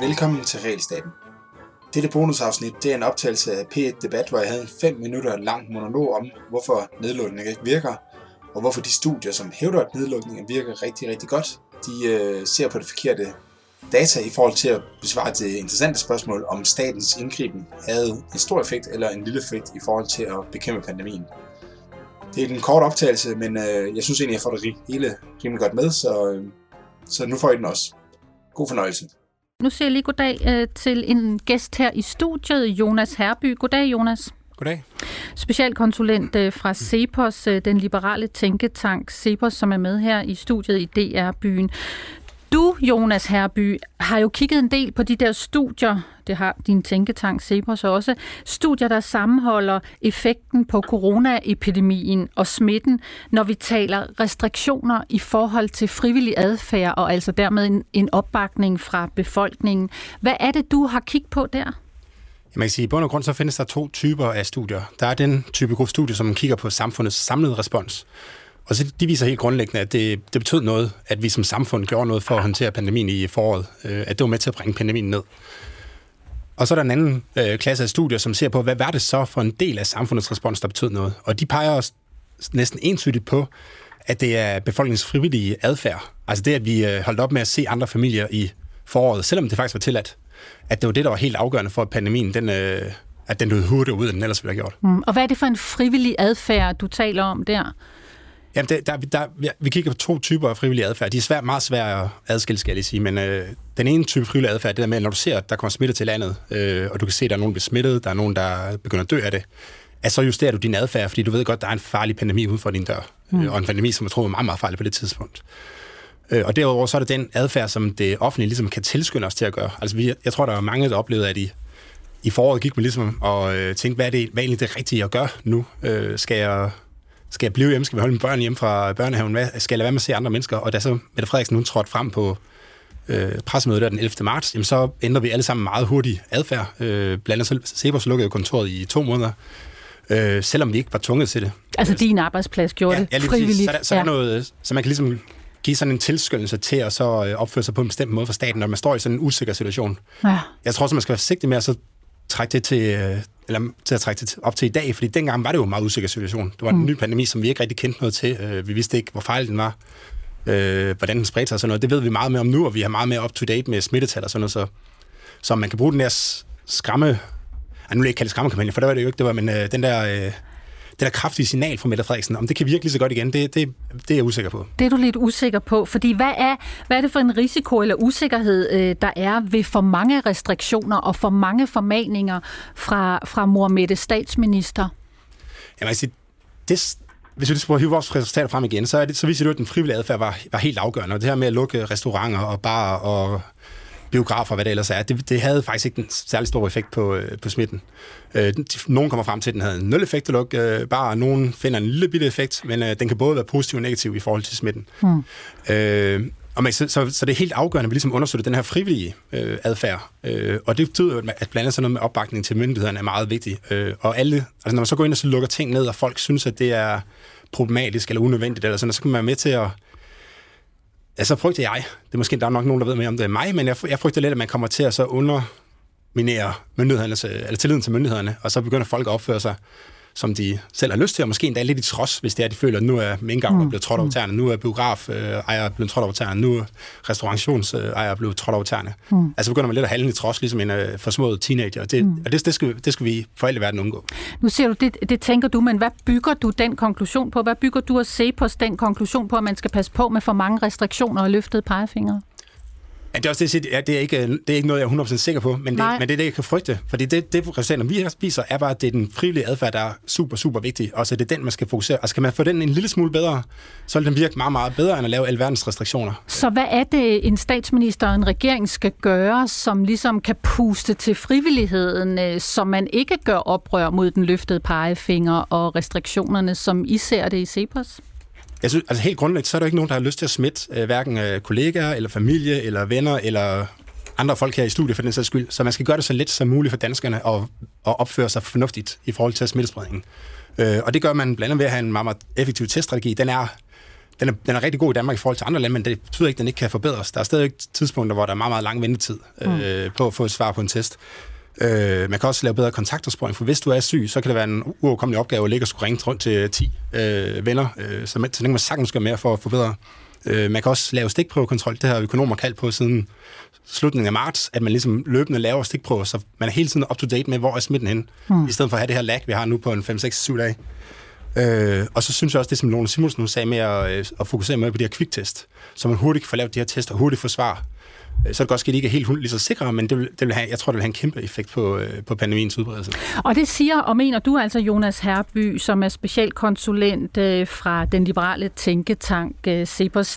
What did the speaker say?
Velkommen til Realstaten. Dette bonusafsnit det er en optagelse af P1 Debat, hvor jeg havde en 5 minutter lang monolog om, hvorfor nedlukningen ikke virker, og hvorfor de studier, som hævder, at nedlukningen virker rigtig, rigtig godt, de øh, ser på det forkerte data i forhold til at besvare det interessante spørgsmål, om statens indgriben havde en stor effekt eller en lille effekt i forhold til at bekæmpe pandemien. Det er en kort optagelse, men øh, jeg synes egentlig, jeg får det hele rimelig godt med, så, øh, så nu får I den også. God fornøjelse. Nu siger jeg lige goddag øh, til en gæst her i studiet, Jonas Herby. Goddag, Jonas. Goddag. Specialkonsulent øh, fra CEPOS, øh, den liberale tænketank CEPOS, som er med her i studiet i DR-byen. Du, Jonas Herby, har jo kigget en del på de der studier, det har din tænketank Cepos også, studier, der sammenholder effekten på coronaepidemien og smitten, når vi taler restriktioner i forhold til frivillig adfærd, og altså dermed en, en opbakning fra befolkningen. Hvad er det, du har kigget på der? Man kan sige, i bund og grund så findes der to typer af studier. Der er den type gruppe studie, som kigger på samfundets samlede respons. Og så de viser helt grundlæggende, at det, det betød noget, at vi som samfund gjorde noget for at håndtere pandemien i foråret. Øh, at det var med til at bringe pandemien ned. Og så er der en anden øh, klasse af studier, som ser på, hvad var det så for en del af samfundets respons, der betød noget. Og de peger også næsten entydigt på, at det er befolkningens frivillige adfærd. Altså det, at vi øh, holdt op med at se andre familier i foråret, selvom det faktisk var tilladt. At det var det, der var helt afgørende for, at pandemien den, øh, at den lød hurtigere ud, end den ellers ville have gjort. Mm. Og hvad er det for en frivillig adfærd, du taler om der? Jamen, der, der, der, vi kigger på to typer af frivillig adfærd. De er svært, meget svære at adskille, skal jeg sige. Men øh, den ene type frivillig adfærd, det er med, når du ser, at der kommer smitte til landet, øh, og du kan se, at der er nogen, der bliver smittet, der er nogen, der begynder at dø af det, at så justerer du din adfærd, fordi du ved godt, at der er en farlig pandemi ude for din dør. Mm. Øh, og en pandemi, som jeg tror er meget, meget farlig på det tidspunkt. Øh, og derudover så er det den adfærd, som det offentlige ligesom kan tilskynde os til at gøre. Altså, vi, jeg tror, der er mange, der oplevede, at i, i foråret gik man ligesom og øh, tænkte, hvad er, det, hvad er egentlig det rigtige at gøre nu? Øh, skal jeg skal jeg blive hjemme? Skal vi holde mine børn hjemme fra børnehaven? Hvad, skal jeg lade være med at se andre mennesker? Og da så Mette Frederiksen hun trådte frem på øh, pressemødet der den 11. marts, jamen så ændrer vi alle sammen meget hurtigt adfærd. Øh, blandt andet Sebers lukkede jo kontoret i to måneder, øh, selvom vi ikke var tvunget til det. Altså din arbejdsplads gjorde ja, det ja, frivilligt? Så, der, så, ja. er noget, så man kan ligesom give sådan en tilskyndelse til at så øh, opføre sig på en bestemt måde for staten, når man står i sådan en usikker situation. Ja. Jeg tror også, man skal være forsigtig med at så trække det til, øh, eller til at trække det op til i dag, fordi dengang var det jo en meget usikker situation. Det var en mm. ny pandemi, som vi ikke rigtig kendte noget til. Øh, vi vidste ikke, hvor fejl den var, øh, hvordan den spredte sig og sådan noget. Det ved vi meget mere om nu, og vi har meget mere up-to-date med smittetal og sådan noget, så, så man kan bruge den der skræmme... Ej, nu vil jeg ikke kalde det skræmmekampagne, for det var det jo ikke, det var, men øh, den der... Øh, det der kraftige signal fra Mette Frederiksen, om det kan virke lige så godt igen, det, det, det er jeg usikker på. Det er du lidt usikker på, fordi hvad er, hvad er det for en risiko eller usikkerhed, øh, der er ved for mange restriktioner og for mange formaninger fra, fra mor Mette statsminister? Jamen altså, det, hvis vi at hive vores resultater frem igen, så, er det, så viser det, at den frivillige adfærd var, var helt afgørende. Og det her med at lukke restauranter og bare og biografer, hvad det ellers er, det, det havde faktisk ikke en særlig stor effekt på, øh, på smitten. Øh, nogen kommer frem til, at den havde en nul effekt at lukke øh, bare, nogen finder en lille bitte effekt, men øh, den kan både være positiv og negativ i forhold til smitten. Hmm. Øh, og man, så, så, så det er helt afgørende, at vi ligesom undersøger den her frivillige øh, adfærd. Øh, og det betyder at blandt andet sådan noget med opbakning til myndighederne er meget vigtigt. Øh, og alle, altså når man så går ind og så lukker ting ned, og folk synes, at det er problematisk eller unødvendigt, eller sådan, så kan man være med til at Ja, så frygter jeg, det er måske der er nok nogen, der ved mere om det er mig, men jeg, jeg frygter lidt, at man kommer til at så underminere myndighederne, eller tilliden til myndighederne, og så begynder folk at opføre sig som de selv har lyst til, og måske endda lidt i trods, hvis det er, de føler, at nu er minkavler mm. blevet trådt over mm. tæerne, nu er biograf øh, ejer blevet trådt over tæerne, nu er restaurationsejer blevet trådt over tæerne. Mm. Altså begynder man lidt at handle i trods, ligesom en uh, forsmået teenager, og det, mm. og det, det, skal, det skal vi for alle verden undgå. Nu ser du, det, det tænker du, men hvad bygger du den konklusion på? Hvad bygger du at se på den konklusion på, at man skal passe på med for mange restriktioner og løftede pegefingre? Ja, det er også det, ja, det, er ikke, det er ikke noget, jeg er 100% sikker på, men det, men det er det, jeg kan frygte. Fordi det, det resultater, vi viser, er bare, at det er den frivillige adfærd, der er super, super vigtig, og så det er den, man skal fokusere. Og skal man få den en lille smule bedre, så vil den virke meget, meget bedre, end at lave alverdens restriktioner. Så hvad er det, en statsminister og en regering skal gøre, som ligesom kan puste til frivilligheden, øh, så man ikke gør oprør mod den løftede pegefinger og restriktionerne, som I ser det i CEPOS? Jeg synes, altså helt grundlæggende, så er der ikke nogen, der har lyst til at smitte øh, hverken øh, kollegaer, eller familie, eller venner, eller andre folk her i studiet for den sags skyld. Så man skal gøre det så let som muligt for danskerne at, at opføre sig fornuftigt i forhold til smittespredningen. Øh, og det gør man blandt andet ved at have en meget, meget effektiv teststrategi. Den er den er, den er rigtig god i Danmark i forhold til andre lande, men det betyder ikke, at den ikke kan forbedres. Der er stadig tidspunkter, hvor der er meget, meget lang ventetid øh, mm. på at få et svar på en test. Øh, man kan også lave bedre kontaktopsporing, for hvis du er syg, så kan det være en uoverkommelig opgave at ligge og skulle ringe rundt til 10 øh, venner, øh, så, man, så kan man sagtens gøre mere for at forbedre. Øh, man kan også lave stikprøvekontrol, det har økonomer kaldt på siden slutningen af marts, at man ligesom løbende laver stikprøver, så man er hele tiden up-to-date med, hvor er smitten henne, mm. i stedet for at have det her lag, vi har nu på en 5, 6, 7 dage. Øh, og så synes jeg også, det som Lone Simonsen sagde med at, øh, at fokusere mere på de her kviktest, så man hurtigt kan få lavet de her tester, hurtigt få svar. Øh, så er det godt ske, at de ikke er helt lige så sikre, men det vil, det vil have, jeg tror, det vil have en kæmpe effekt på, øh, på pandemiens udbredelse. Og det siger og mener du altså, Jonas Herby, som er specialkonsulent øh, fra den liberale tænketank Cepos.